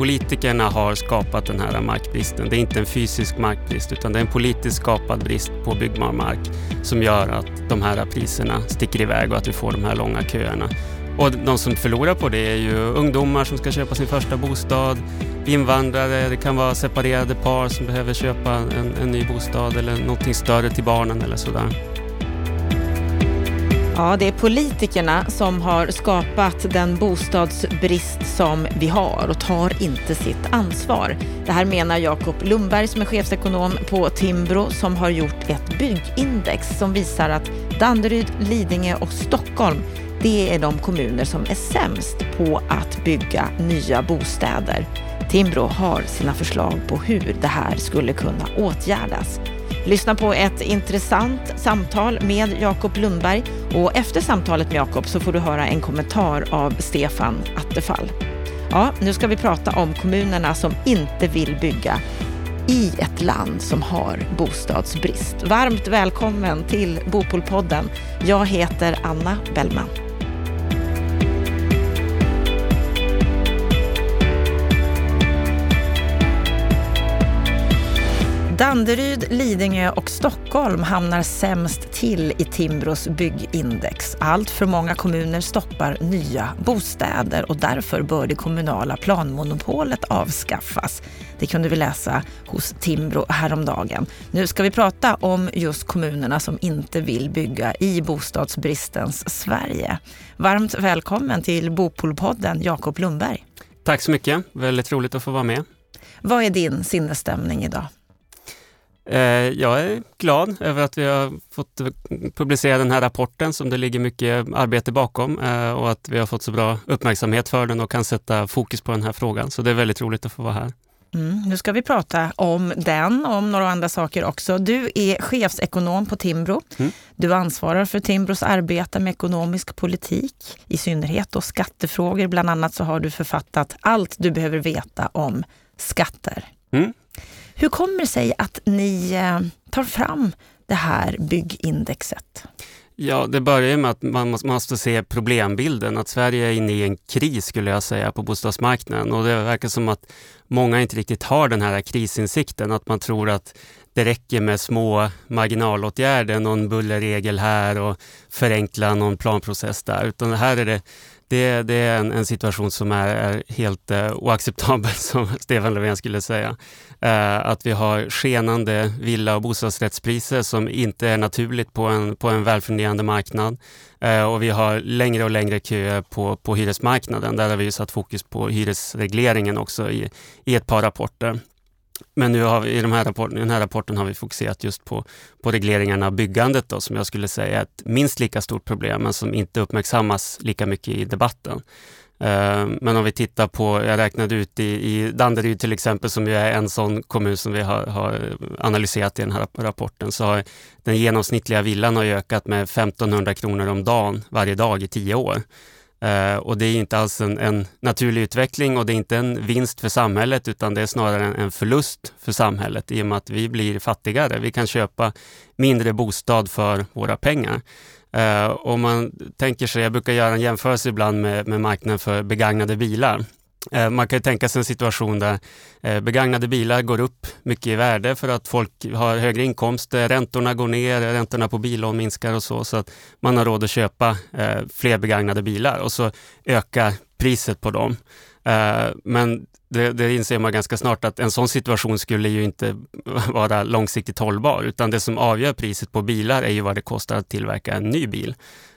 politikerna har skapat den här markbristen. Det är inte en fysisk markbrist utan det är en politiskt skapad brist på byggbar mark som gör att de här priserna sticker iväg och att vi får de här långa köerna. Och de som förlorar på det är ju ungdomar som ska köpa sin första bostad, invandrare, det kan vara separerade par som behöver köpa en, en ny bostad eller någonting större till barnen eller sådär. Ja, det är politikerna som har skapat den bostadsbrist som vi har och tar inte sitt ansvar. Det här menar Jakob Lundberg som är chefsekonom på Timbro som har gjort ett byggindex som visar att Danderyd, Lidingö och Stockholm det är de kommuner som är sämst på att bygga nya bostäder. Timbro har sina förslag på hur det här skulle kunna åtgärdas. Lyssna på ett intressant samtal med Jakob Lundberg och efter samtalet med Jakob så får du höra en kommentar av Stefan Attefall. Ja, nu ska vi prata om kommunerna som inte vill bygga i ett land som har bostadsbrist. Varmt välkommen till Bopolpodden. Jag heter Anna Bellman. Danderyd, Lidingö och Stockholm hamnar sämst till i Timbros byggindex. Allt för många kommuner stoppar nya bostäder och därför bör det kommunala planmonopolet avskaffas. Det kunde vi läsa hos Timbro häromdagen. Nu ska vi prata om just kommunerna som inte vill bygga i bostadsbristens Sverige. Varmt välkommen till Bopolpodden, Jakob Lundberg. Tack så mycket, väldigt roligt att få vara med. Vad är din sinnesstämning idag? Eh, jag är glad över att vi har fått publicera den här rapporten som det ligger mycket arbete bakom eh, och att vi har fått så bra uppmärksamhet för den och kan sätta fokus på den här frågan. Så det är väldigt roligt att få vara här. Mm, nu ska vi prata om den och om några andra saker också. Du är chefsekonom på Timbro. Mm. Du ansvarar för Timbros arbete med ekonomisk politik, i synnerhet och skattefrågor. Bland annat så har du författat Allt du behöver veta om skatter. Mm. Hur kommer det sig att ni eh, tar fram det här byggindexet? Ja, det börjar med att man måste se problembilden, att Sverige är inne i en kris skulle jag säga på bostadsmarknaden. Och det verkar som att många inte riktigt har den här krisinsikten, att man tror att det räcker med små marginalåtgärder, någon bullerregel här och förenkla någon planprocess där, utan här är det det, det är en, en, situation som är, är helt eh, oacceptabel, som Stefan Löfven skulle säga. Eh, att vi har skenande villa och bostadsrättspriser som inte är naturligt på en, på en välfungerande marknad. Eh, och vi har längre och längre köer på, på hyresmarknaden. Där har vi satt fokus på hyresregleringen också i, i ett par rapporter. Men nu har vi, i, de här rapporten, i den här rapporten har vi fokuserat just på, på regleringarna av byggandet då, som jag skulle säga är ett minst lika stort problem men som inte uppmärksammas lika mycket i debatten. Eh, men om vi tittar på, jag räknade ut i, i Danderyd till exempel som ju är en sån kommun som vi har, har analyserat i den här rapporten, så har den genomsnittliga villan har ökat med 1500 kronor om dagen varje dag i tio år. Uh, och det är inte alls en, en, naturlig utveckling och det är inte en vinst för samhället utan det är snarare en, en, förlust för samhället i och med att vi blir fattigare. Vi kan köpa mindre bostad för våra pengar. Eh, uh, om man tänker sig, jag brukar göra en jämförelse ibland med, med marknaden för begagnade bilar. Eh, man kan ju tänka sig en situation där eh, begagnade bilar går upp mycket i värde för att folk har högre inkomster, eh, räntorna går ner, räntorna på billån minskar och så, så att man har råd att köpa fler begagnade bilar och så ökar priset på dem. Men det, det inser man ganska snart att en sån situation skulle ju inte vara långsiktigt hållbar, utan det som avgör priset på bilar är ju vad det kostar att tillverka en ny bil.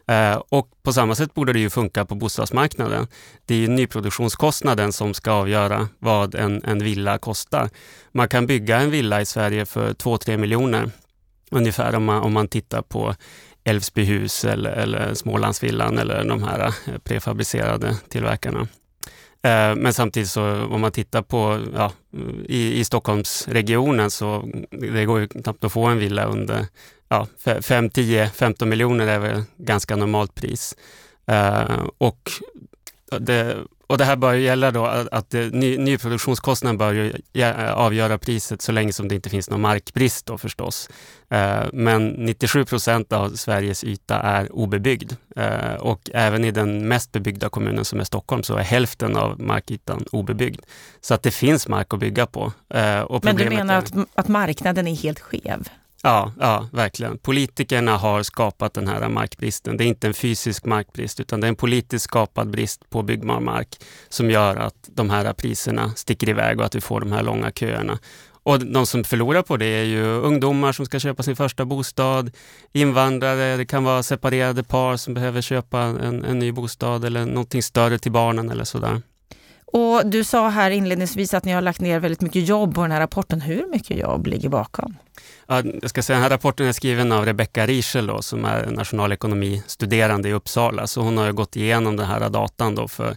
Eh, och på samma sätt borde det ju funka på bostadsmarknaden. Det är ju nyproduktionskostnaden som ska avgöra vad en, en villa kostar. Man kan bygga en villa i Sverige för 2-3 miljoner ungefär om man, om man tittar på Älvsbyhus eller, eller Smålandsvillan eller de här eh, prefabricerade tillverkarna. Eh, men samtidigt så om man tittar på ja, i, i Stockholmsregionen så det går ju knappt att få en villa under ja, 5, 10, 15 miljoner är väl ganska normalt pris. Uh, och det, och det här bör gälla då att, att ny, nyproduktionskostnaden bör ju avgöra priset så länge som det inte finns någon markbrist då förstås. Eh, men 97 procent av Sveriges yta är obebyggd eh, och även i den mest bebyggda kommunen som är Stockholm så är hälften av markytan obebyggd. Så att det finns mark att bygga på. Men du menar att, att marknaden är helt skev? Ja, ja, verkligen. Politikerna har skapat den här markbristen. Det är inte en fysisk markbrist utan det är en politiskt skapad brist på byggbar mark som gör att de här priserna sticker iväg och att vi får de här långa köerna. Och de som förlorar på det är ju ungdomar som ska köpa sin första bostad, invandrare, det kan vara separerade par som behöver köpa en, en ny bostad eller någonting större till barnen eller sådär. Och du sa här inledningsvis att ni har lagt ner väldigt mycket jobb på den här rapporten. Hur mycket jobb ligger bakom? Ja, jag ska säga, den här rapporten är skriven av Rebecca Rischel då, som är nationalekonomistuderande i Uppsala. Så hon har gått igenom den här datan då för,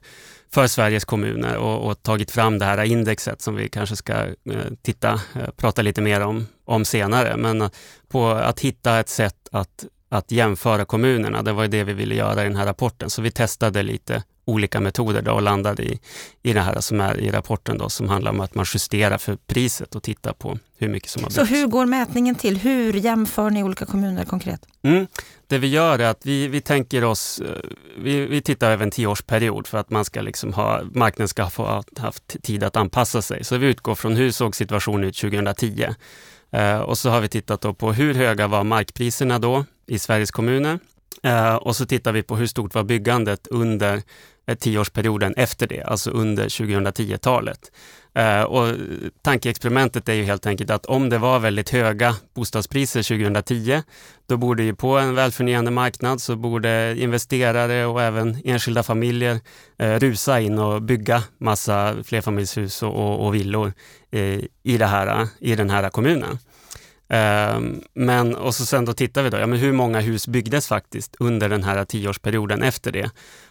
för Sveriges kommuner och, och, tagit fram det här indexet som vi kanske ska eh, titta, eh, prata lite mer om, om senare. Men eh, på att hitta ett sätt att att jämföra kommunerna. Det var det vi ville göra i den här rapporten. Så vi testade lite olika metoder då och landade i, i det här som är i rapporten då, som handlar om att man justerar för priset och tittar på hur mycket som har byggts. Så hur går mätningen till? Hur jämför ni olika kommuner konkret? Mm. Det vi gör är att vi, vi tänker oss, eh, vi, vi tittar över en tioårsperiod för att man ska liksom ha, marknaden ska ha haft tid att anpassa sig. Så vi utgår från hur såg situationen ut 2010? Eh, och så har vi tittat på hur höga var markpriserna då i Sveriges kommuner? Eh, och så tittar vi på hur stort var byggandet under eh, tioårsperioden efter det, alltså under 2010-talet. Eh, och tankeexperimentet är ju helt enkelt att om det var väldigt höga bostadspriser 2010, då borde ju på en välfungerande marknad så borde investerare och även enskilda familjer rusa in och bygga massa flerfamiljshus och, och, och villor i, det här, i den här kommunen. Ehm, men, och så sen då tittar vi då, ja men hur många hus byggdes faktiskt under den här tioårsperioden efter det?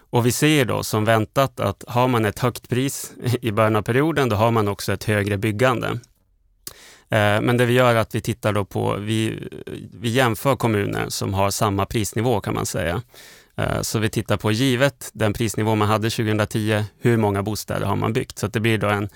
Och vi ser då som väntat att har man ett högt pris i början av perioden, då har man också ett högre byggande. Ehm, men det vi gör är att vi tittar då på, vi, vi jämför kommuner som har samma prisnivå kan man säga. Eh, så vi tittar på givet den prisnivå man hade 2010, hur många bostäder har man byggt? Så det blir då en,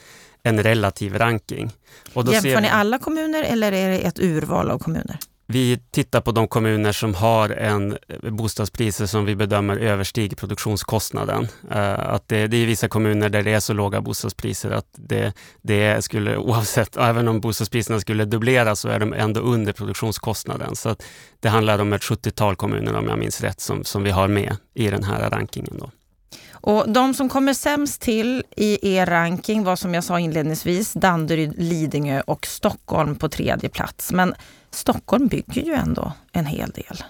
en relativ ranking. Jämför ni alla kommuner eller är det ett urval av kommuner? Vi tittar på de kommuner som har en eh, bostadspriser som vi bedömer överstiger produktionskostnaden. Eh, att det, det, är vissa kommuner där det är så låga bostadspriser att det, det skulle oavsett, även om bostadspriserna skulle dubbleras så är de ändå under produktionskostnaden. Så det handlar om ett 70-tal kommuner om jag minns rätt som, som vi har med i den här rankingen. Då. Och de som kommer sämst till i er ranking var som jag sa inledningsvis Danderyd, Lidingö och Stockholm på tredje plats. Men Stockholm bygger ju ändå en hel del.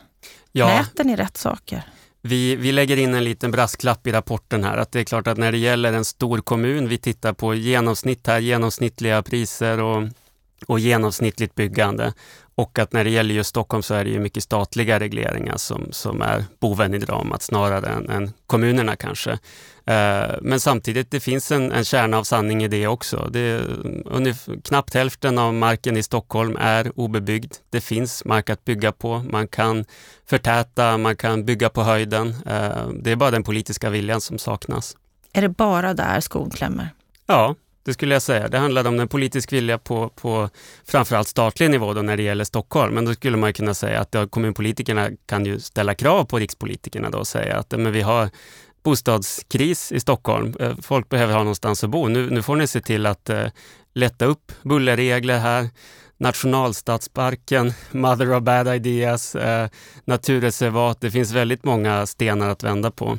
Ja. Mäter ni rätt saker? Vi, vi lägger in en liten brasklapp i rapporten här att det är klart att när det gäller en stor kommun, vi tittar på genomsnitt här, genomsnittliga priser och, och genomsnittligt byggande. Och att när det gäller just Stockholm så är det ju mycket statliga regleringar som, som är boven i dramat snarare än, än kommunerna kanske. Eh, men samtidigt, det finns en, en kärna av sanning i det också. Det är ungefär, knappt hälften av marken i Stockholm är obebyggd. Det finns mark att bygga på. Man kan förtäta, man kan bygga på höjden. Eh, det är bara den politiska viljan som saknas. Är det bara där skon klämmer? Ja, det skulle jag säga. Det handlade om en politisk vilja på, på framförallt statlig nivå då när det gäller Stockholm. Men då skulle man kunna säga att ja, kommunpolitikerna kan ju ställa krav på rikspolitikerna då och säga att men vi har bostadskris i Stockholm. Eh, folk behöver ha någonstans att bo. Nu, nu får ni se till att eh, lätta upp bullerregler här. Nationalstadsparken, Mother of Bad Ideas, eh, naturreservat. Det finns väldigt många stenar att vända på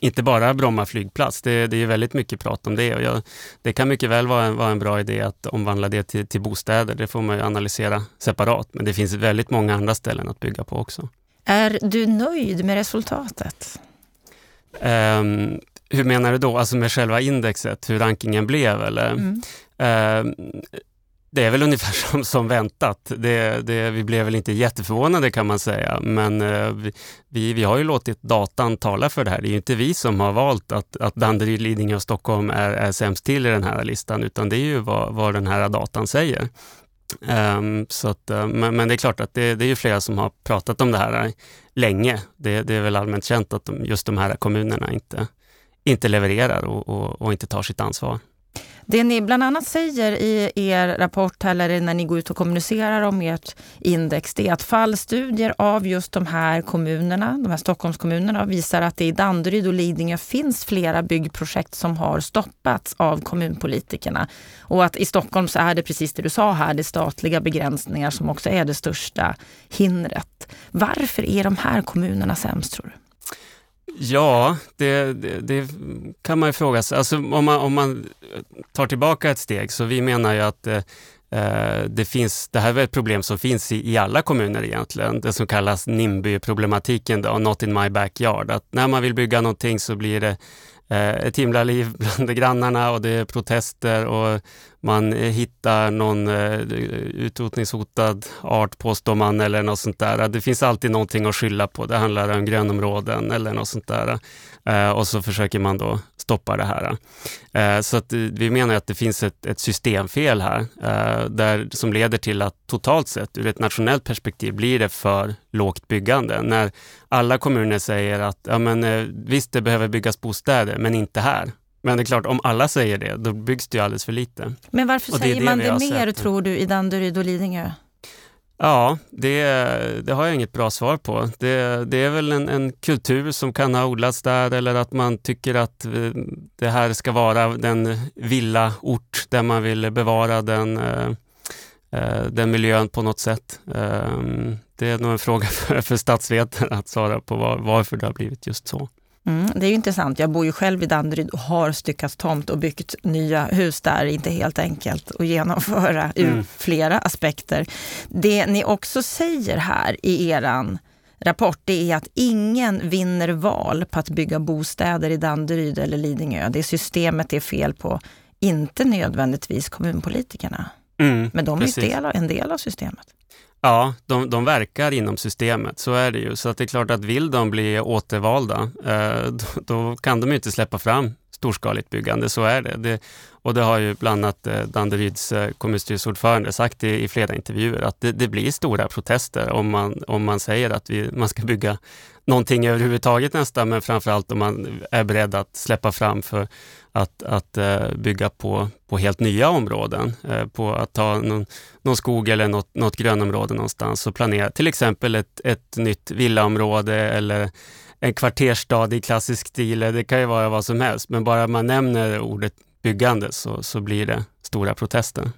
inte bara Bromma flygplats, det, det är väldigt mycket prat om det och jag, det kan mycket väl vara en, vara en bra idé att omvandla det till, till bostäder. Det får man analysera separat, men det finns väldigt många andra ställen att bygga på också. Är du nöjd med resultatet? Um, hur menar du då? Alltså med själva indexet, hur rankingen blev eller? Mm. Um, det är väl ungefär som, som väntat. Det, det, vi blev väl inte jätteförvånade kan man säga, men eh, vi, vi har ju låtit datan tala för det här. Det är ju inte vi som har valt att, att Danderyd, Lidingö och Stockholm är, är sämst till i den här listan, utan det är ju vad, vad den här datan säger. Um, så att, eh, men, men, det är klart att det, det är ju flera som har pratat om det här länge. Det, det är väl allmänt känt att de, just de här kommunerna inte, inte levererar och, och, och inte tar sitt ansvar. Det ni bland annat säger i er rapport eller när ni går ut och kommunicerar om ert index, det är att fallstudier av just de här kommunerna, de här Stockholmskommunerna, visar att det i Danderyd och Lidingö finns flera byggprojekt som har stoppats av kommunpolitikerna. Och att i Stockholm så är det precis det du sa här, det är statliga begränsningar som också är det största hindret. Varför är de här kommunerna sämst tror du? Ja, det, det, det, kan man ju fråga sig. Alltså, om, man, om man tar tillbaka ett steg, så vi menar ju att eh, eh det, finns, det här är ett problem som finns i, i alla kommuner egentligen. Det som kallas NIMBY-problematiken, då, Not in my backyard. Att när man vill bygga någonting så blir det eh, ett himla liv bland grannarna och det är protester och man eh, hittar någon eh, utrotningshotad art påstår man eller något sånt där. Det finns alltid någonting att skylla på. Det handlar om grönområden eller något sånt där. Eh, och så försöker man då stoppa det här. Så att vi menar att det finns ett, ett systemfel här där, som leder till att totalt sett ur ett nationellt perspektiv blir det för lågt byggande. När alla kommuner säger att ja, men, visst, det behöver byggas bostäder, men inte här. Men det är klart, om alla säger det, då byggs det ju alldeles för lite. Men varför säger det man det mer, sett. tror du, i Danderyd och Lidingö? Ja, det, det, har jag inget bra svar på. Det, det är väl en, en, kultur som kan ha odlats där eller att man tycker att eh, det här ska vara den villa ort där man vill bevara den, eh, eh, den miljön på något sätt. Ehm, det är nog en fråga för, för statsvetare att svara på var, varför det har blivit just så. Mm, det är ju intressant. Jag bor ju själv i Danderyd och har styckat tomt och byggt nya hus där. Inte helt enkelt att genomföra ur mm. flera aspekter. Det ni också säger här i eran rapport, det är att ingen vinner val på att bygga bostäder i Danderyd eller Lidingö. Det systemet det är fel på, inte nödvändigtvis kommunpolitikerna. Mm, Men de är del, en del av systemet. Ja, de, de verkar inom systemet, så är det ju. Så att det är klart att vill de bli återvalda, eh, då, då, kan de inte släppa fram storskaligt byggande, så är det. det och det har ju bland annat eh, Danderyds eh, kommunstyrelseordförande sagt i, i flera intervjuer, att det, det, blir stora protester om man, om man säger att vi, man ska bygga någonting överhuvudtaget nästan, men framförallt om man är beredd att släppa fram för att, att eh, bygga på, på helt nya områden. På att ta någon, någon skog eller något, något grönområde någonstans och planera till exempel ett, ett nytt villaområde eller en kvarterstad i klassisk stil. Det kan ju vara vad som helst, men bara man nämner ordet byggande så, så blir det stora protester.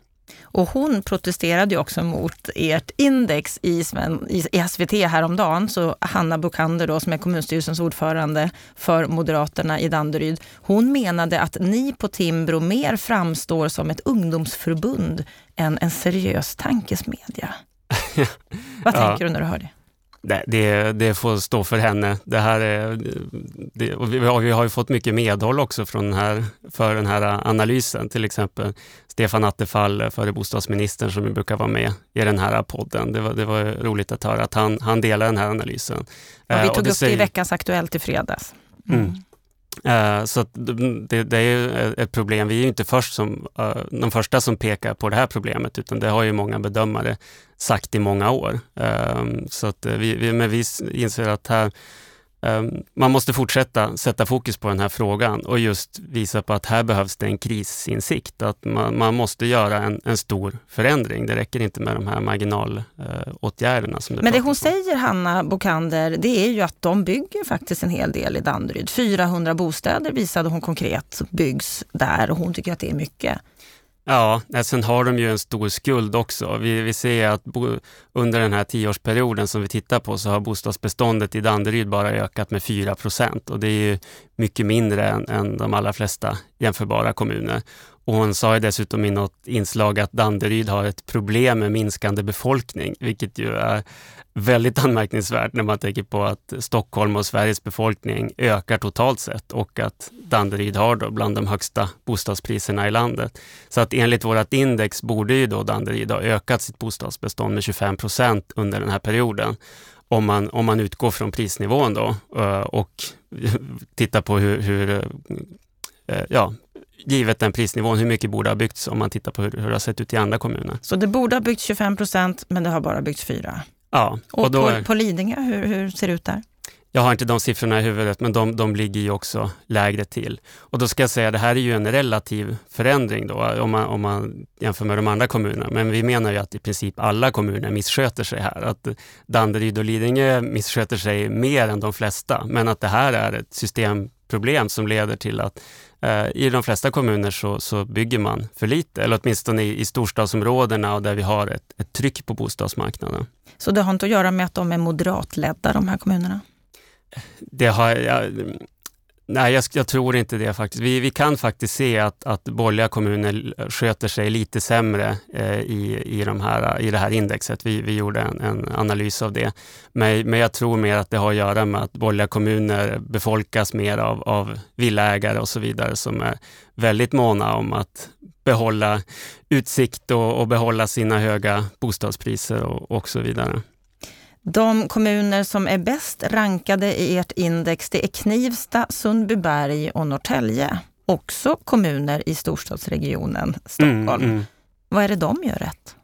Och hon protesterade ju också mot ert index i, i SVT häromdagen. Så Hanna Bukander då, som är kommunstyrelsens ordförande för Moderaterna i Danderyd, hon menade att ni på Timbro mer framstår som ett ungdomsförbund än en seriös tankesmedja. Vad tänker ja. du när du hör det? Det, det, det, får stå för henne. Det här är, det, och vi, har, vi har ju fått mycket medhåll också från den här, för den här analysen. Till exempel Stefan Attefall, före bostadsministern, som brukar vara med i den här podden. Det var, det var roligt att höra att han, han delar den här analysen. Och vi tog och upp det i veckans Aktuellt i fredags. Mm. Eh, så mm, det, det, är eh, ett problem. Vi är inte först som, eh, de första som pekar på det här problemet, utan det har ju många bedömare sagt i många år. Ehm, så att vi, men vi inser att här man måste fortsätta sätta fokus på den här frågan och just visa på att här behövs det en krisinsikt. Att man, man måste göra en, en, stor förändring. Det räcker inte med de här marginalåtgärderna. Som Men det hon om. säger, Hanna Bokander, det är ju att de bygger faktiskt en hel del i Danderyd. 400 bostäder visade hon konkret byggs där och hon tycker att det är mycket. Ja, sen har de ju en stor skuld också. Vi, vi ser att bo, under den här tioårsperioden som vi tittar på så har bostadsbeståndet i Danderyd bara ökat med 4 procent och det är ju mycket mindre än, än de allra flesta jämförbara kommuner. Och hon sa ju dessutom i något inslag att Danderyd har ett problem med minskande befolkning, vilket ju är väldigt anmärkningsvärt när man tänker på att Stockholm och Sveriges befolkning ökar totalt sett och att Danderyd har då bland de högsta bostadspriserna i landet. Så att enligt vårt index borde ju då Danderyd ha ökat sitt bostadsbestånd med 25 procent under den här perioden. Om man, om man utgår från prisnivån då eh, och tittar på hur, hur eh, ja, givet den prisnivån, hur mycket borde ha byggts om man tittar på hur, hur det har sett ut i andra kommuner. Så det borde ha byggts 25 procent, men det har bara byggts 4? Ja. Och, och då, på, på Lidingö, hur, hur ser det ut där? jag har inte de siffrorna i huvudet, men de, de ligger ju också lägre till. Och då ska jag säga, det här är ju en relativ förändring då, om man, om man jämför med de andra kommunerna. Men vi menar ju att i princip alla kommuner missköter sig här. Att Danderyd och Lidingö missköter sig mer än de flesta, men att det här är ett systemproblem som leder till att i de flesta kommuner så, så, bygger man för lite, eller åtminstone i, i storstadsområdena och där vi har ett, ett tryck på bostadsmarknaden. Så det har inte att göra med att de är moderatledda, de här kommunerna? det har jag, Nej, jag, jag, tror inte det faktiskt. Vi, vi kan faktiskt se att, att borgerliga kommuner sköter sig lite sämre eh, i, i, de här, i det här indexet. Vi, vi gjorde en, en, analys av det. Men, men jag tror mer att det har att göra med att borgerliga kommuner befolkas mer av, av villaägare och så vidare som är väldigt måna om att behålla utsikt och, och behålla sina höga bostadspriser och, och så vidare. De kommuner som är bäst rankade i ert index det är Knivsta, Sundbyberg och Norrtälje. Också kommuner i storstadsregionen Stockholm. Mm, mm. Vad är det de gör rätt?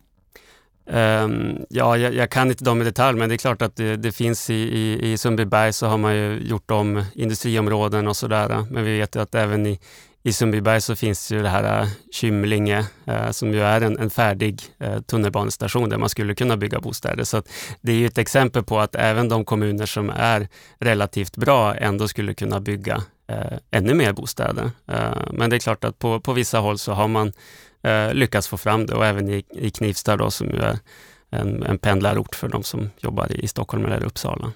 Um, ja, jag, jag, kan inte dem i detalj, men det är klart att det, det finns i, i, i Sundbyberg så har man ju gjort om industriområden och sådär. Men vi vet ju att även i, i Sundbyberg så finns ju det här eh, Kymlinge eh, som ju är en, en färdig eh, tunnelbanestation där man skulle kunna bygga bostäder. Så det är ju ett exempel på att även de kommuner som är relativt bra ändå skulle kunna bygga ännu mer bostäder. men det är klart att på, på vissa håll så har man lyckats få fram det och även i, i Knivsta då, som ju är en, en pendlarort för de som jobbar i Stockholm eller Uppsala.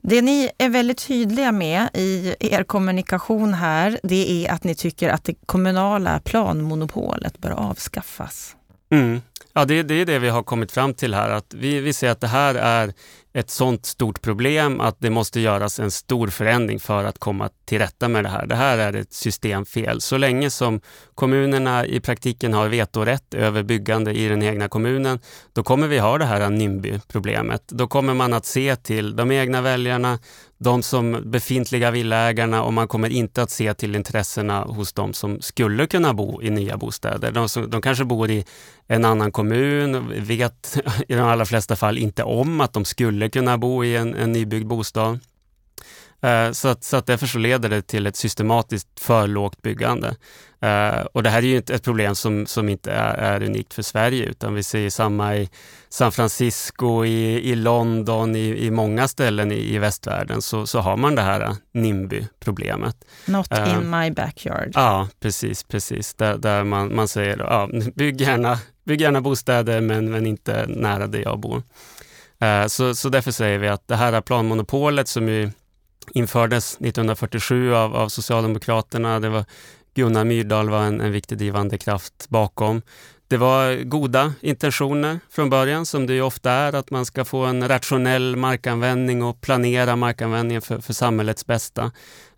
Det ni är väldigt tydliga med i er kommunikation här, det är att ni tycker att det kommunala planmonopolet bör avskaffas. Mm. Ja, det, det, är det vi har kommit fram till här, att vi, vi ser att det här är ett sånt stort problem att det måste göras en stor förändring för att komma till rätta med det här. Det här är ett systemfel. Så länge som kommunerna i praktiken har vetorätt över byggande i den egna kommunen, då kommer vi ha det här NIMBY-problemet. Då kommer man att se till de egna väljarna, de som befintliga villaägarna och man kommer inte att se till intressena hos de som skulle kunna bo i nya bostäder. De, som, de kanske bor i en annan kommun, vet i de allra flesta fall inte om att de skulle kunna bo i en, en nybyggd bostad. Eh, så, att, så att därför så leder det till ett systematiskt för lågt byggande. Uh, och det här är ju ett problem som, som inte är, är, unikt för Sverige utan vi ser samma i San Francisco, i, i London, i, i många ställen i, i västvärlden så, så har man det här NIMBY-problemet. Not uh, in my backyard. Ja, precis, precis. Där, där man, man säger ja, bygg, gärna, bygg gärna bostäder men, men inte nära där jag bor. Uh, så, så därför säger vi att det här planmonopolet som ju infördes 1947 av, av Socialdemokraterna, det var Gunnar Myrdal var en, en viktig drivande kraft bakom. Det var goda intentioner från början, som det ju ofta är, att man ska få en rationell markanvändning och planera markanvändningen för, för samhällets bästa.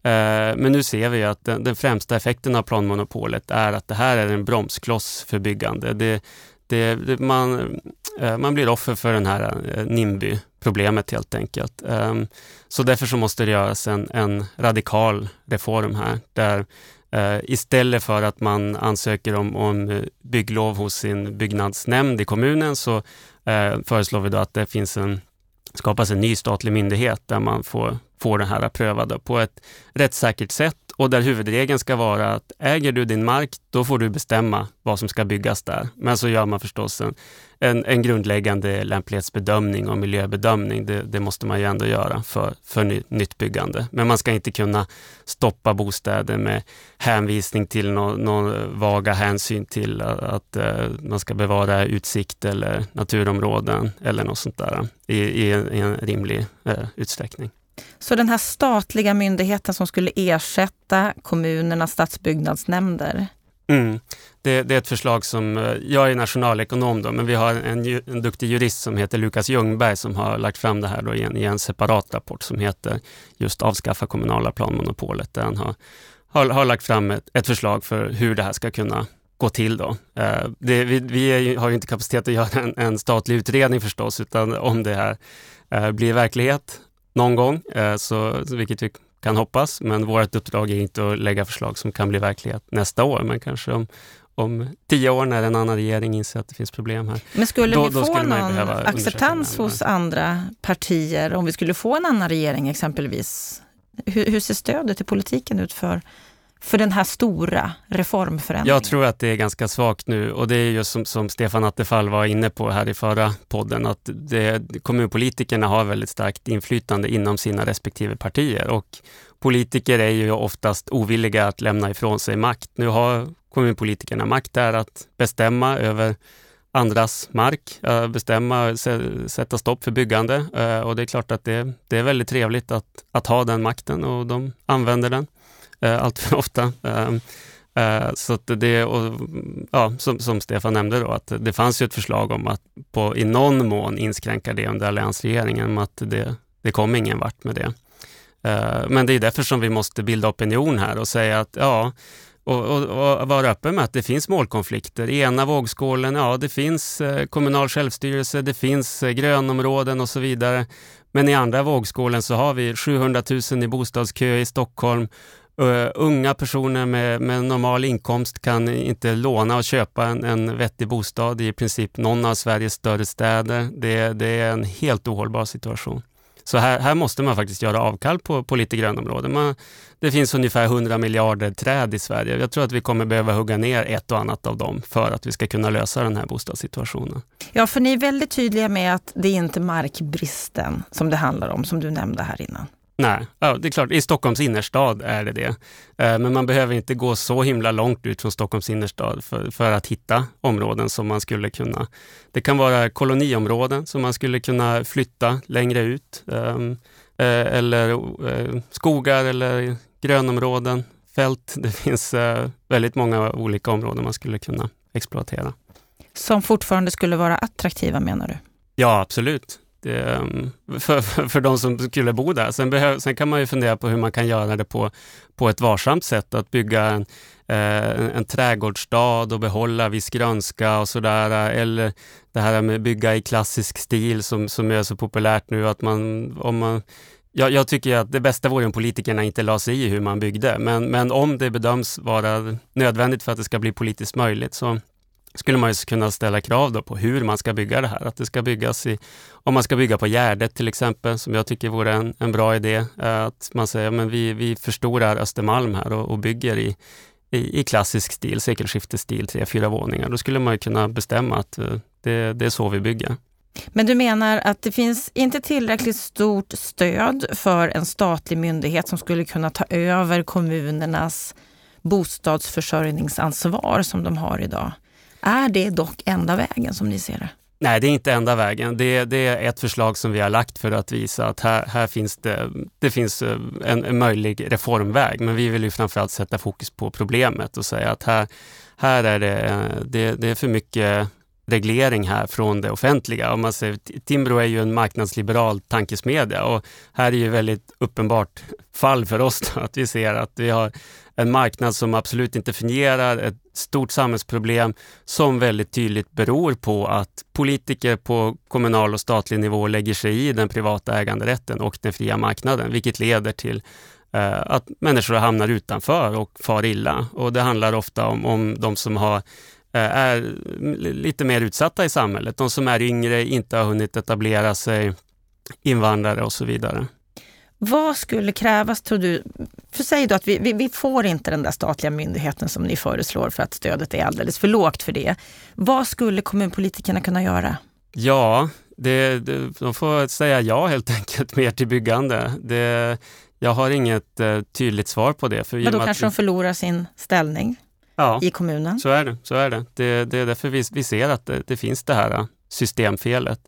Eh, men nu ser vi att den, den, främsta effekten av planmonopolet är att det här är en bromskloss för byggande. Det, det, det, man, eh, man blir offer för den här eh, NIMBY-problemet helt enkelt. Ehm, så därför så måste det göras en, en radikal reform här, där eh, istället för att man ansöker om, om bygglov hos sin byggnadsnämnd i kommunen så föreslår vi då att det finns en, skapas en ny statlig myndighet där man får, får det här prövade på ett rättssäkert sätt och där huvudregeln ska vara att äger du din mark, då får du bestämma vad som ska byggas där. Men så gör man förstås en, en, en grundläggande lämplighetsbedömning och miljöbedömning. Det, det, måste man ju ändå göra för, för ny, nytt byggande. Men man ska inte kunna stoppa bostäder med hänvisning till någon no vaga hänsyn till att, att man ska bevara utsikt eller naturområden eller något sånt där i, i, en, i en rimlig eh, utsträckning. Så den här statliga myndigheten som skulle ersätta kommunernas stadsbyggnadsnämnder, Mm. Det, det, är ett förslag som, eh, jag är nationalekonom då, men vi har en, en duktig jurist som heter Lukas Ljungberg som har lagt fram det här då i, en, i en separat rapport som heter just Avskaffa kommunala planmonopolet, där han har, har, har lagt fram ett, ett, förslag för hur det här ska kunna gå till. Då. Eh, det, vi, vi har ju inte kapacitet att göra en, en, statlig utredning förstås, utan om det här eh, blir verklighet någon gång, så, vilket vi kan hoppas. Men vårt uppdrag är inte att lägga förslag som kan bli verklighet nästa år, men kanske om, om tio år när en annan regering inser att det finns problem här. Men skulle då, ni få skulle någon acceptans hos andra partier om vi skulle få en annan regering exempelvis? Hur, hur ser stödet i politiken ut för för den här stora reformförändringen? Jag tror att det är ganska svagt nu och det är just som, som Stefan Attefall var inne på här i förra podden, att det, kommunpolitikerna har väldigt starkt inflytande inom sina respektive partier och politiker är ju oftast ovilliga att lämna ifrån sig makt. Nu har kommunpolitikerna makt där att bestämma över andras mark, bestämma, sätta stopp för byggande och det är klart att det, det är väldigt trevligt att, att ha den makten och de använder den. Eh, allt för ofta. Eh, eh, så att det, och, ja, som, som, Stefan nämnde då, att det fanns ju ett förslag om att på, i någon mån inskränka det under alliansregeringen, men att det, det kom ingen vart med det. Eh, men det är därför som vi måste bilda opinion här och säga att ja, och, och, och, vara öppen med att det finns målkonflikter. I ena vågskålen, ja det finns eh, kommunal självstyrelse, det finns eh, grönområden och så vidare. Men i andra vågskålen så har vi 700 000 i bostadskö i Stockholm Uh, unga personer med, med, normal inkomst kan inte låna och köpa en, en vettig bostad i princip någon av Sveriges större städer. Det, det är en helt ohållbar situation. Så här, här, måste man faktiskt göra avkall på, på lite grönområden. Man, det finns ungefär 100 miljarder träd i Sverige. Jag tror att vi kommer behöva hugga ner ett och annat av dem för att vi ska kunna lösa den här bostadssituationen. Ja, för ni är väldigt tydliga med att det är inte markbristen som det handlar om, som du nämnde här innan. Nej, ja, det är klart, i Stockholms innerstad är det det. Eh, men man behöver inte gå så himla långt ut från Stockholms innerstad för, för, att hitta områden som man skulle kunna... Det kan vara koloniområden som man skulle kunna flytta längre ut. Ehm, eh, eller eh, skogar eller grönområden, fält. Det finns väldigt många olika områden man skulle kunna exploatera. Som fortfarande skulle vara attraktiva menar du? Ja, absolut. Det, för, för, för de som skulle bo där. Sen, behöv, sen kan man ju fundera på hur man kan göra det på, på ett varsamt sätt. Att bygga en, en, en trädgårdsstad och behålla viss grönska och sådär. Eller det här med bygga i klassisk stil som, som är så populärt nu. att man, om man jag, jag tycker att det bästa vore om politikerna inte la sig i hur man byggde, men, men om det bedöms vara nödvändigt för att det ska bli politiskt möjligt så skulle man ju kunna ställa krav då på hur man ska bygga det här. Att det ska byggas i, om man ska bygga på Gärdet till exempel, som jag tycker vore en, en bra idé. Eh, att man säger men vi, vi förstorar Östermalm här och, och bygger i, i, i, klassisk stil, sekelskiftesstil, tre, fyra våningar. Då skulle man ju kunna bestämma att eh, det, det är så vi bygger. Men du menar att det finns inte tillräckligt stort stöd för en statlig myndighet som skulle kunna ta över kommunernas bostadsförsörjningsansvar som de har idag? Är det dock enda vägen som ni ser det? Nej, det är inte enda vägen. Det, det, är ett förslag som vi har lagt för att visa att här, här finns det, det finns eh, en, en möjlig reformväg. Men vi vill ju framförallt sätta fokus på problemet och säga att här, här är det, eh, det, det är för mycket reglering här från det offentliga. Om man säger, Timbro är ju en marknadsliberal tankesmedja och här är ju väldigt uppenbart fall för oss då, att vi ser att vi har en marknad som absolut inte fungerar, ett stort samhällsproblem som väldigt tydligt beror på att politiker på kommunal och statlig nivå lägger sig i den privata äganderätten och den fria marknaden, vilket leder till eh, att människor hamnar utanför och far illa. Och det handlar ofta om, om de som har eh, är lite mer utsatta i samhället. De som är yngre, inte har hunnit etablera sig, invandrare och så vidare. Vad skulle krävas, tror du? För säg då att vi, vi, vi, får inte den där statliga myndigheten som ni föreslår för att stödet är alldeles för lågt för det. Vad skulle kommunpolitikerna kunna göra? Ja, det, det, de får säga ja helt enkelt mer till byggande. Det, jag har inget uh, tydligt svar på det. För Men då kanske de förlorar sin ställning ja, i kommunen? så är det. Så är det. det, det är därför vi, vi ser att det, det finns det här systemfelet.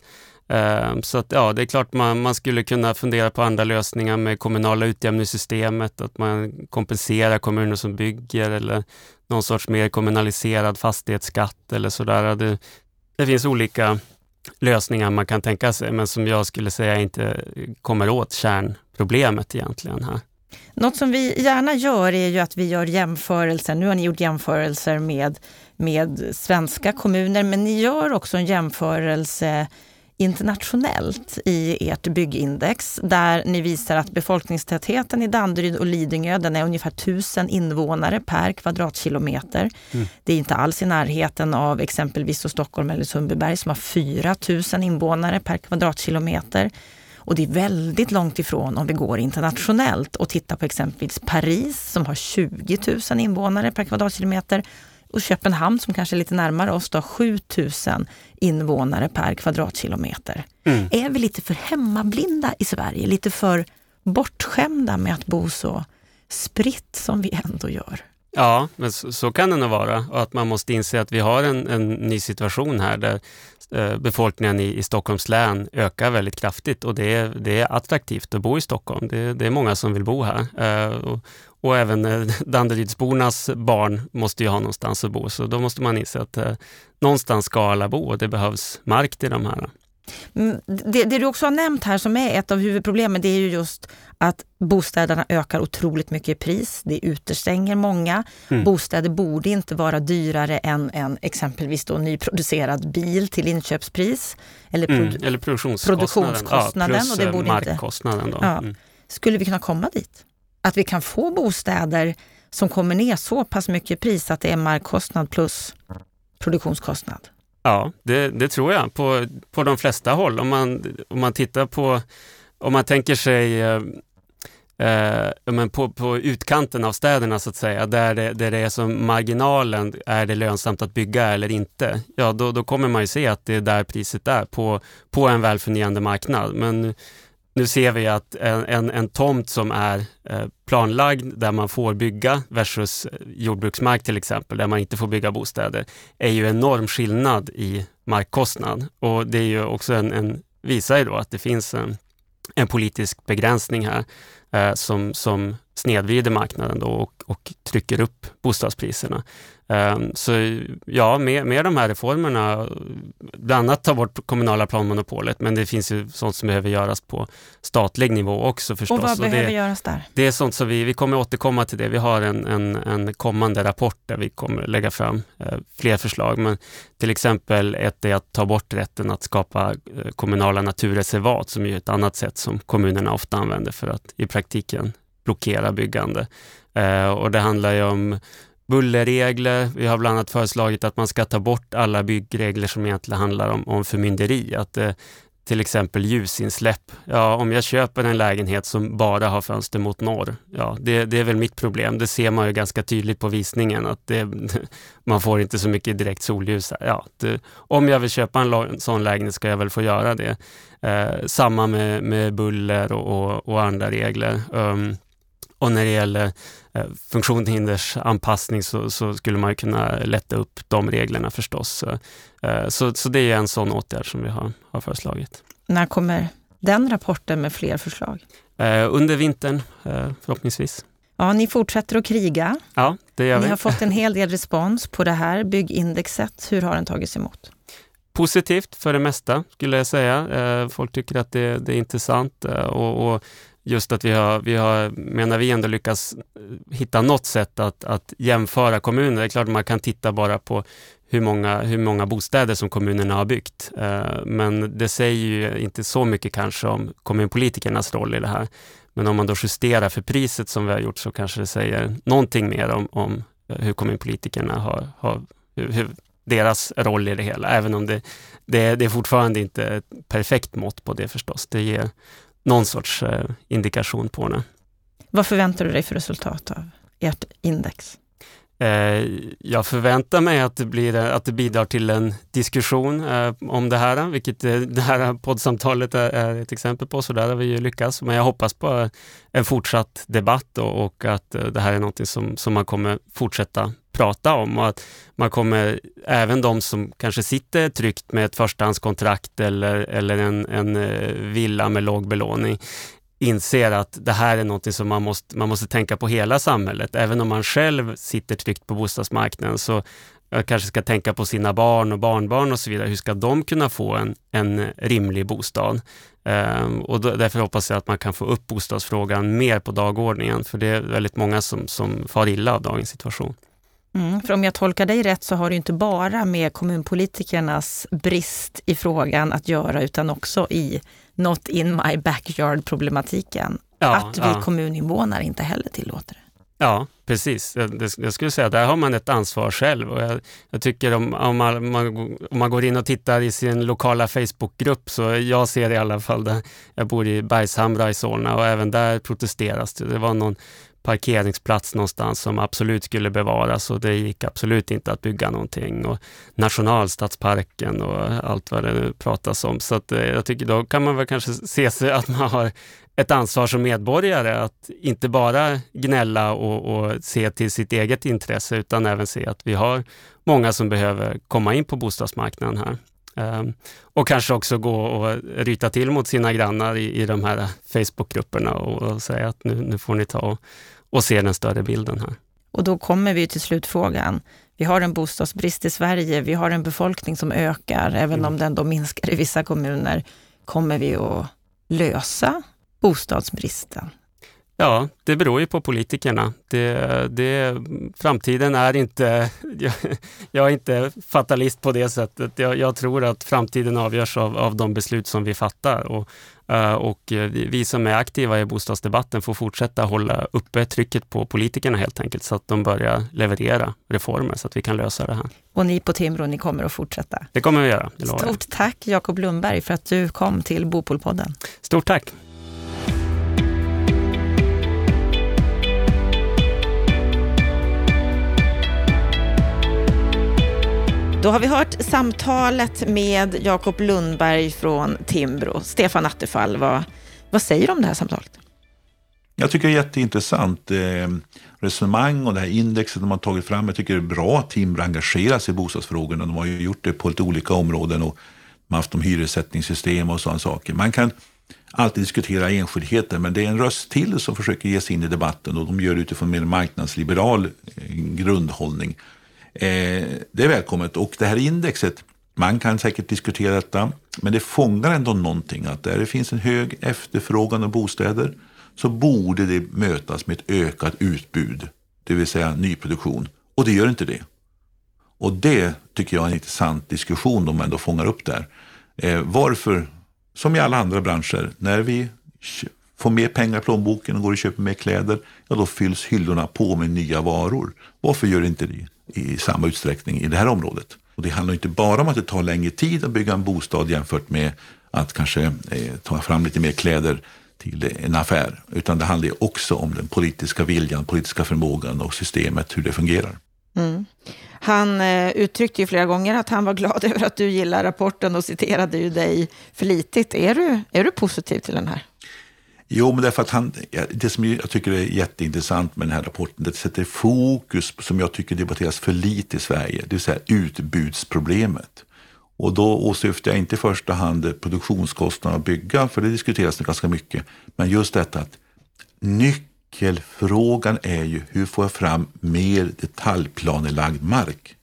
Ehm, så att, ja, det är klart man, man skulle kunna fundera på andra lösningar med kommunala utjämningssystemet, att man kompenserar kommuner som bygger eller någon sorts mer kommunaliserad fastighetsskatt eller sådär. Det, det finns olika lösningar man kan tänka sig, men som jag skulle säga inte kommer åt kärnproblemet egentligen här. Något som vi gärna gör är ju att vi gör jämförelser. Nu har ni gjort jämförelser med, med svenska kommuner, men ni gör också en jämförelse internationellt i ert byggindex där ni visar att befolkningstätheten i Danderyd och Lidingö den är ungefär 1000 invånare per kvadratkilometer. Mm. Det är inte alls i närheten av exempelvis Stockholm eller Sundbyberg som har 4000 invånare per kvadratkilometer. Och det är väldigt långt ifrån om vi går internationellt och tittar på exempelvis Paris som har 20 000 invånare per kvadratkilometer och Köpenhamn som kanske är lite närmare oss då, 7000 invånare per kvadratkilometer. Mm. Är vi lite för hemmablinda i Sverige? Lite för bortskämda med att bo så spritt som vi ändå gör? Ja, men så, så, kan det nog vara och att man måste inse att vi har en, en ny situation här där eh, befolkningen i, i, Stockholms län ökar väldigt kraftigt och det är, det är attraktivt att bo i Stockholm. Det, det är många som vill bo här. Eh, och, och även eh, Danderydsbornas barn måste ju ha någonstans att bo, så då måste man inse att eh, någonstans ska alla bo och det behövs mark till de här. Mm, det, det, du också har nämnt här som är ett av huvudproblemen, det är ju just att bostäderna ökar otroligt mycket i pris. Det utestänger många. Mm. Bostäder borde inte vara dyrare än en exempelvis då nyproducerad bil till inköpspris. Eller, produ mm, eller produktionskostnaden, produktionskostnaden ja, plus och det borde markkostnaden. Inte, då. Ja. Mm. Skulle vi kunna komma dit? Att vi kan få bostäder som kommer ner så pass mycket i pris att det är markkostnad plus produktionskostnad? Ja, det, det, tror jag på, på de flesta håll. Om man, om man tittar på, om man tänker sig eh, eh, men på, på utkanten av städerna så att säga, där det, där det är som marginalen, är det lönsamt att bygga eller inte? Ja, då, då kommer man ju se att det är där priset är på, på en välfungerande marknad. Men nu ser vi att en, en, en tomt som är eh, planlagd där man får bygga versus eh, jordbruksmark till exempel, där man inte får bygga bostäder, är ju enorm skillnad i markkostnad. Och det är ju också en, en visar ju då att det finns en, en politisk begränsning här eh, som, som snedvrider marknaden då och, och trycker upp bostadspriserna. Ehm, så ja, med, med de här reformerna, bland annat ta bort kommunala planmonopolet, men det finns ju sånt som behöver göras på statlig nivå också förstås. Och vad behöver det, göras där? Det är sånt som vi, vi kommer återkomma till det. Vi har en, en, en kommande rapport där vi kommer lägga fram eh, fler förslag, men till exempel ett är att ta bort rätten att skapa eh, kommunala naturreservat, som är ett annat sätt som kommunerna ofta använder för att i praktiken blockera byggande. Eh, och det handlar ju om bullerregler. Vi har bland annat föreslagit att man ska ta bort alla byggregler som egentligen handlar om, om förmynderi. Att, eh, till exempel ljusinsläpp. Ja, om jag köper en lägenhet som bara har fönster mot norr, ja, det, det är väl mitt problem. Det ser man ju ganska tydligt på visningen att det, man får inte så mycket direkt solljus. Ja, det, eh, om jag vill köpa en sån lägenhet ska jag väl få göra det. Eh, samma med, med buller och, och, och andra regler. Um, och när det gäller eh, funktionshindersanpassning så, så, skulle man kunna lätta upp de reglerna förstås. Eh, så, så det är en sån åtgärd som vi har, har föreslagit. När kommer den rapporten med fler förslag? Eh, under vintern förhoppningsvis. Ja, ni fortsätter att kriga. Ja, det gör ni vi. har fått en hel del respons på det här byggindexet. Hur har den tagits emot? Positivt för det mesta skulle jag säga. Folk tycker att det, det är intressant och, och just att vi har, vi har, menar vi, ändå lyckats eh, hitta något sätt att, att jämföra kommuner. Det är klart man kan titta bara på hur många, hur många bostäder som kommunerna har byggt. Eh, men det säger ju inte så mycket kanske om kommunpolitikernas roll i det här. Men om man då justerar för priset som vi har gjort så kanske det säger någonting mer om, om eh, hur kommunpolitikerna har, har hur, hur deras roll i det hela, även om det, det, det är fortfarande inte ett perfekt mått på det förstås. Det ger någon sorts eh, indikation på det. Vad förväntar du dig för resultat av ert index? Eh, jag förväntar mig att det, blir, att det bidrar till en diskussion eh, om det här, vilket det här poddsamtalet är ett exempel på, så där har vi ju lyckats. Men jag hoppas på en fortsatt debatt och, att det här är något som, som man kommer fortsätta prata om och att man kommer, även de som kanske sitter tryggt med ett förstahandskontrakt eller, eller en, en eh, villa med låg belåning, inser att det här är något som man måste, man måste tänka på hela samhället. Även om man själv sitter tryggt på bostadsmarknaden så jag kanske ska tänka på sina barn och barnbarn och så vidare. Hur ska de kunna få en, en rimlig bostad? Um, och då, därför hoppas jag att man kan få upp bostadsfrågan mer på dagordningen, för det är väldigt många som, som far illa av dagens situation. Mm, för om jag tolkar dig rätt så har det inte bara med kommunpolitikernas brist i frågan att göra utan också i not in my backyard-problematiken. Ja, att vi ja. kommuninvånare inte heller tillåter det. Ja, precis. Jag, jag skulle säga där har man ett ansvar själv. Och jag, jag tycker om, om, man, om man går in och tittar i sin lokala Facebookgrupp, så jag ser i alla fall, där, jag bor i Bergshamra i Solna och även där protesteras det. Det var någon parkeringsplats någonstans som absolut skulle bevaras och det gick absolut inte att bygga någonting. Och nationalstadsparken och allt vad det nu pratas om. Så att, eh, jag tycker då kan man väl kanske se sig att man har ett ansvar som medborgare att inte bara gnälla och, och, se till sitt eget intresse utan även se att vi har många som behöver komma in på bostadsmarknaden här. Ehm, och kanske också gå och ryta till mot sina grannar i, i de här Facebookgrupperna och, och säga att nu, nu får ni ta och, och se den större bilden här. Och då kommer vi till slutfrågan. Vi har en bostadsbrist i Sverige, vi har en befolkning som ökar, även mm. om den då minskar i vissa kommuner. Kommer vi att lösa bostadsbristen? Ja, det beror ju på politikerna. Det, det, framtiden är inte... Jag, jag, är inte fatalist på det sättet. Jag, jag tror att framtiden avgörs av, av de beslut som vi fattar. Och, eh, och vi som är aktiva i bostadsdebatten får fortsätta hålla uppe trycket på politikerna helt enkelt, så att de börjar leverera reformer så att vi kan lösa det här. Och ni på Timrå, ni kommer att fortsätta? Det kommer vi göra. Stort tack Jakob Lundberg för att du kom till Bopolpodden. Stort tack! Då har vi hört samtalet med Jakob Lundberg från Timbro. Stefan Attefall, vad, vad säger du om det här samtalet? Jag tycker det är jätteintressant eh, resonemang och det här indexet de har tagit fram. Jag tycker det är bra att Timbro engagerar sig i bostadsfrågorna. De har ju gjort det på lite olika områden och man har haft om hyressättningssystem och sådana saker. Man kan alltid diskutera enskildheter, men det är en röst till som försöker ge sig in i debatten och de gör det utifrån en mer marknadsliberal eh, grundhållning. Eh, det är välkommet. Och det här indexet, man kan säkert diskutera detta, men det fångar ändå någonting. Att där det finns en hög efterfrågan av bostäder så borde det mötas med ett ökat utbud, det vill säga nyproduktion. Och det gör inte det. Och det tycker jag är en intressant diskussion de ändå fångar upp där. Eh, varför, som i alla andra branscher, när vi får mer pengar i plånboken och går och köper mer kläder, ja då fylls hyllorna på med nya varor. Varför gör inte det i samma utsträckning i det här området. Och det handlar inte bara om att det tar längre tid att bygga en bostad jämfört med att kanske eh, ta fram lite mer kläder till en affär, utan det handlar också om den politiska viljan, politiska förmågan och systemet, hur det fungerar. Mm. Han eh, uttryckte ju flera gånger att han var glad över att du gillar rapporten och citerade ju dig flitigt. Är du, är du positiv till den här? Jo, men därför att han, det som jag tycker är jätteintressant med den här rapporten, det sätter fokus som jag tycker debatteras för lite i Sverige, det vill säga utbudsproblemet. Och då åsyftar jag inte i första hand produktionskostnaderna att bygga, för det diskuteras ganska mycket, men just detta att nyckelfrågan är ju hur får jag fram mer detaljplanelagd mark?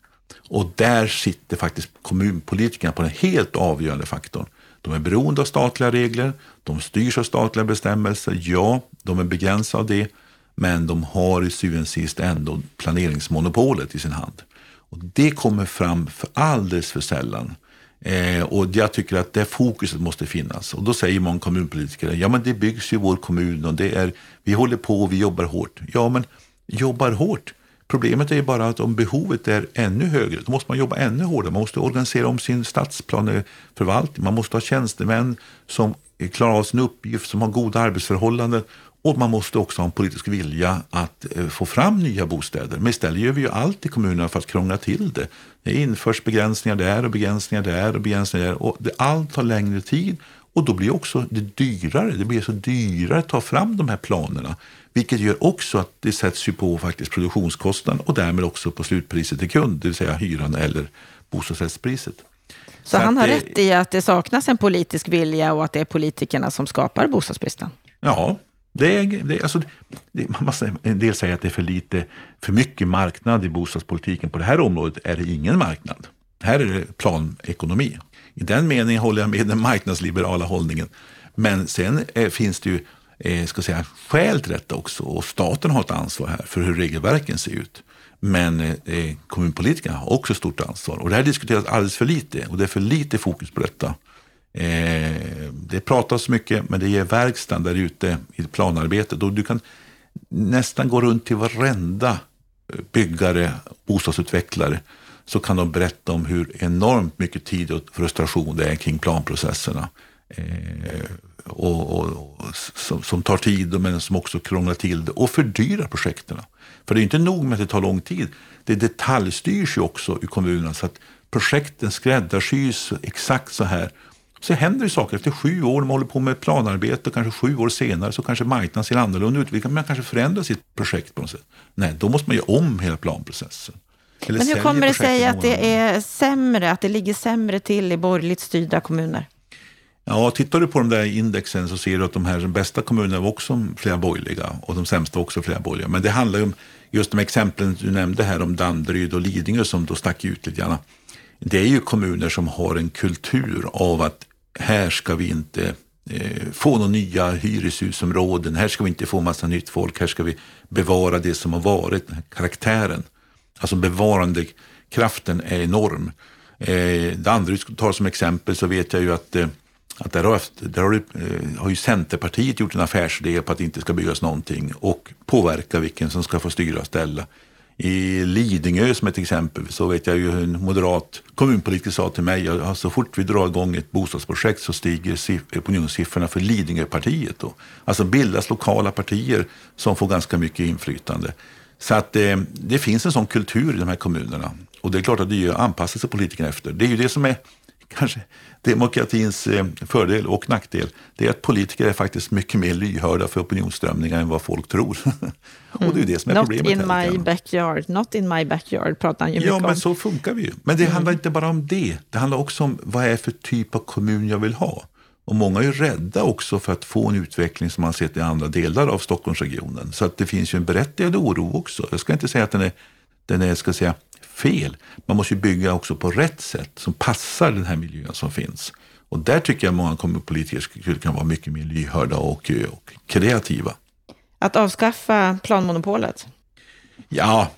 Och där sitter faktiskt kommunpolitikerna på den helt avgörande faktorn. De är beroende av statliga regler, de styrs av statliga bestämmelser. Ja, de är begränsade av det, men de har i syvende och sist ändå planeringsmonopolet i sin hand. Och Det kommer fram för alldeles för sällan. Eh, och jag tycker att det fokuset måste finnas. Och då säger många kommunpolitiker, ja men det byggs ju i vår kommun och det är, vi håller på och vi jobbar hårt. Ja men jobbar hårt, Problemet är bara att om behovet är ännu högre, då måste man jobba ännu hårdare. Man måste organisera om sin stadsplaneförvaltning. Man måste ha tjänstemän som klarar av sin uppgift, som har goda arbetsförhållanden. Och man måste också ha en politisk vilja att eh, få fram nya bostäder. Men istället gör vi ju allt i kommunerna för att krångla till det. Det införs begränsningar där och begränsningar där och begränsningar där. Och det, allt tar längre tid och då blir också det dyrare. Det blir så dyrare att ta fram de här planerna. Vilket gör också att det sätts ju på faktiskt produktionskostnaden och därmed också på slutpriset till kund, det vill säga hyran eller bostadsrättspriset. Så, så han har det, rätt i att det saknas en politisk vilja och att det är politikerna som skapar bostadsbristen? Ja, det är, det, alltså, det, man måste, en del säger att det är för lite, för mycket marknad i bostadspolitiken. På det här området är det ingen marknad. Här är det planekonomi. I den meningen håller jag med den marknadsliberala hållningen. Men sen eh, finns det ju eh, ska säga, skäl till detta också och staten har ett ansvar här för hur regelverken ser ut. Men eh, eh kommunpolitikerna har också stort ansvar och det här diskuteras alldeles för lite och det är för lite fokus på detta. Eh, det pratas mycket men det ger verkstad där ute i planarbetet och du kan nästan gå runt till varenda eh, byggare, bostadsutvecklare så kan de berätta om hur enormt mycket tid och frustration det är kring planprocesserna. Eh, och, och, och som, som, tar tid men som också krånglar till det och fördyrar projekten. För det är inte nog med att det tar lång tid. Det detaljstyrs ju också i kommunerna så att projekten skräddarsys exakt så här. Så händer det saker efter sju år, man håller på med planarbete och kanske sju år senare så kanske marknaden ser annorlunda ut. Man kanske förändrar sitt projekt på något sätt. Nej, då måste man göra om hela planprocessen. Eller Men hur kommer det sig att det är sämre, att det ligger sämre till i borgerligt styrda kommuner? Ja, tittar du på de där indexen så ser du att de här bästa kommunerna var också flera borgerliga och de sämsta också flera borgerliga. Men det handlar ju om just de exemplen du nämnde här om Danderyd och Lidingö som då stack ut lite grann. Det är ju kommuner som har en kultur av att här ska vi inte eh, få några nya hyreshusområden, här ska vi inte få massa nytt folk, här ska vi bevara det som har varit, den här karaktären. Alltså bevarandekraften är enorm. Eh, Danderyd tar som exempel så vet jag ju att eh, att där, har, där har, eh, har ju Centerpartiet gjort en affärsidé på att det inte ska byggas någonting och påverka vilken som ska få styra och ställa. I Lidingö som ett exempel så vet jag ju hur en moderat kommunpolitiker sa till mig att så fort vi drar igång ett bostadsprojekt så stiger opinionssiffrorna för Lidingöpartiet. Då. Alltså bildas lokala partier som får ganska mycket inflytande. Så att eh, det finns en sån kultur i de här kommunerna. Och det är klart att det anpassar sig politikerna efter. Det är ju det som är kanske demokratins eh, fördel och nackdel, det är att politiker är faktiskt mycket mer lyhörda för opinionsströmningar än vad folk tror. och det är det som är Not problemet. Not in my backyard, not in my backyard pratar han ju ja, mycket om. Ja, men så funkar vi ju. Men det mm. handlar inte bara om det. Det handlar också om vad är för typ av kommun jag vill ha. Och många är rädda också för att få en utveckling som man sett i andra delar av Stockholmsregionen. Så att det finns ju en berättigad oro också. Jag ska inte säga att den är, den är ska säga, fel. Man måste ju bygga också på rätt sätt som passar den här miljön som finns. Och där tycker jag många kommunpolitiker kunna vara mycket mer lyhörda och, och kreativa. Att avskaffa planmonopolet? Ja,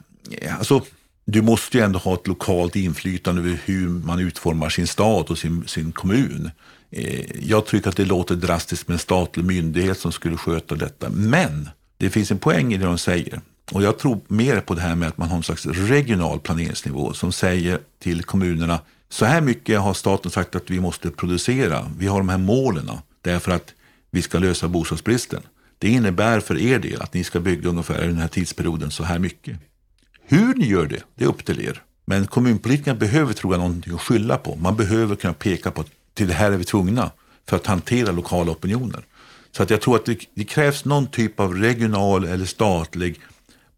alltså du måste ju ändå ha ett lokalt inflytande över hur man utformar sin stad och sin, sin kommun. Eh, jag tycker att det låter drastiskt med en statlig myndighet som skulle sköta detta. Men det finns en poäng i det de säger. Och jag tror mer på det här med att man har en slags regional planeringsnivå som säger till kommunerna så här mycket har staten sagt att vi måste producera. Vi har de här målen därför att vi ska lösa bostadsbristen. Det innebär för er del att ni ska bygga ungefär i den här tidsperioden så här mycket. Hur ni gör det, det är upp till er. Men kommunpolitikerna behöver tror jag någonting att skylla på. Man behöver kunna peka på att till det här är vi tvungna för att hantera lokala opinioner. Så att jag tror att det, det krävs någon typ av regional eller statlig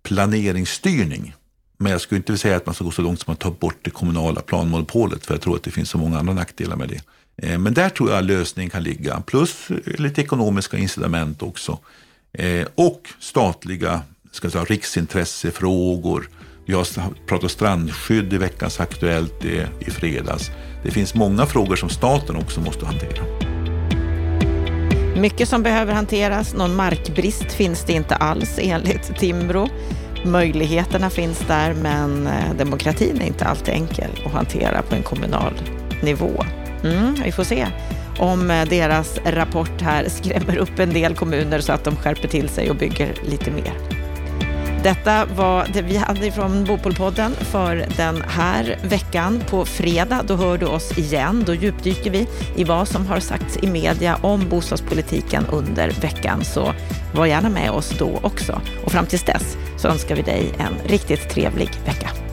planeringsstyrning. Men jag skulle inte vilja säga att man ska gå så långt som att ta bort det kommunala planmonopolet, för jag tror att det finns så många andra nackdelar med det. Eh, men där tror jag lösningen kan ligga, plus lite ekonomiska incitament också. Eh, och statliga ska säga, riksintressefrågor. Vi har pratat strandskydd i veckans Aktuellt i fredags. Det finns många frågor som staten också måste hantera. Mycket som behöver hanteras. Någon markbrist finns det inte alls enligt Timbro. Möjligheterna finns där, men eh, demokratin är inte alltid enkel att hantera på en kommunal nivå. Mm, vi får se om eh, deras rapport här skrämmer upp en del kommuner så att de skärper till sig och bygger lite mer. Detta var det vi hade från Bopolpodden för den här veckan. På fredag, då hör du oss igen. Då djupdyker vi i vad som har sagts i media om bostadspolitiken under veckan. Så var gärna med oss då också. Och fram tills dess så önskar vi dig en riktigt trevlig vecka.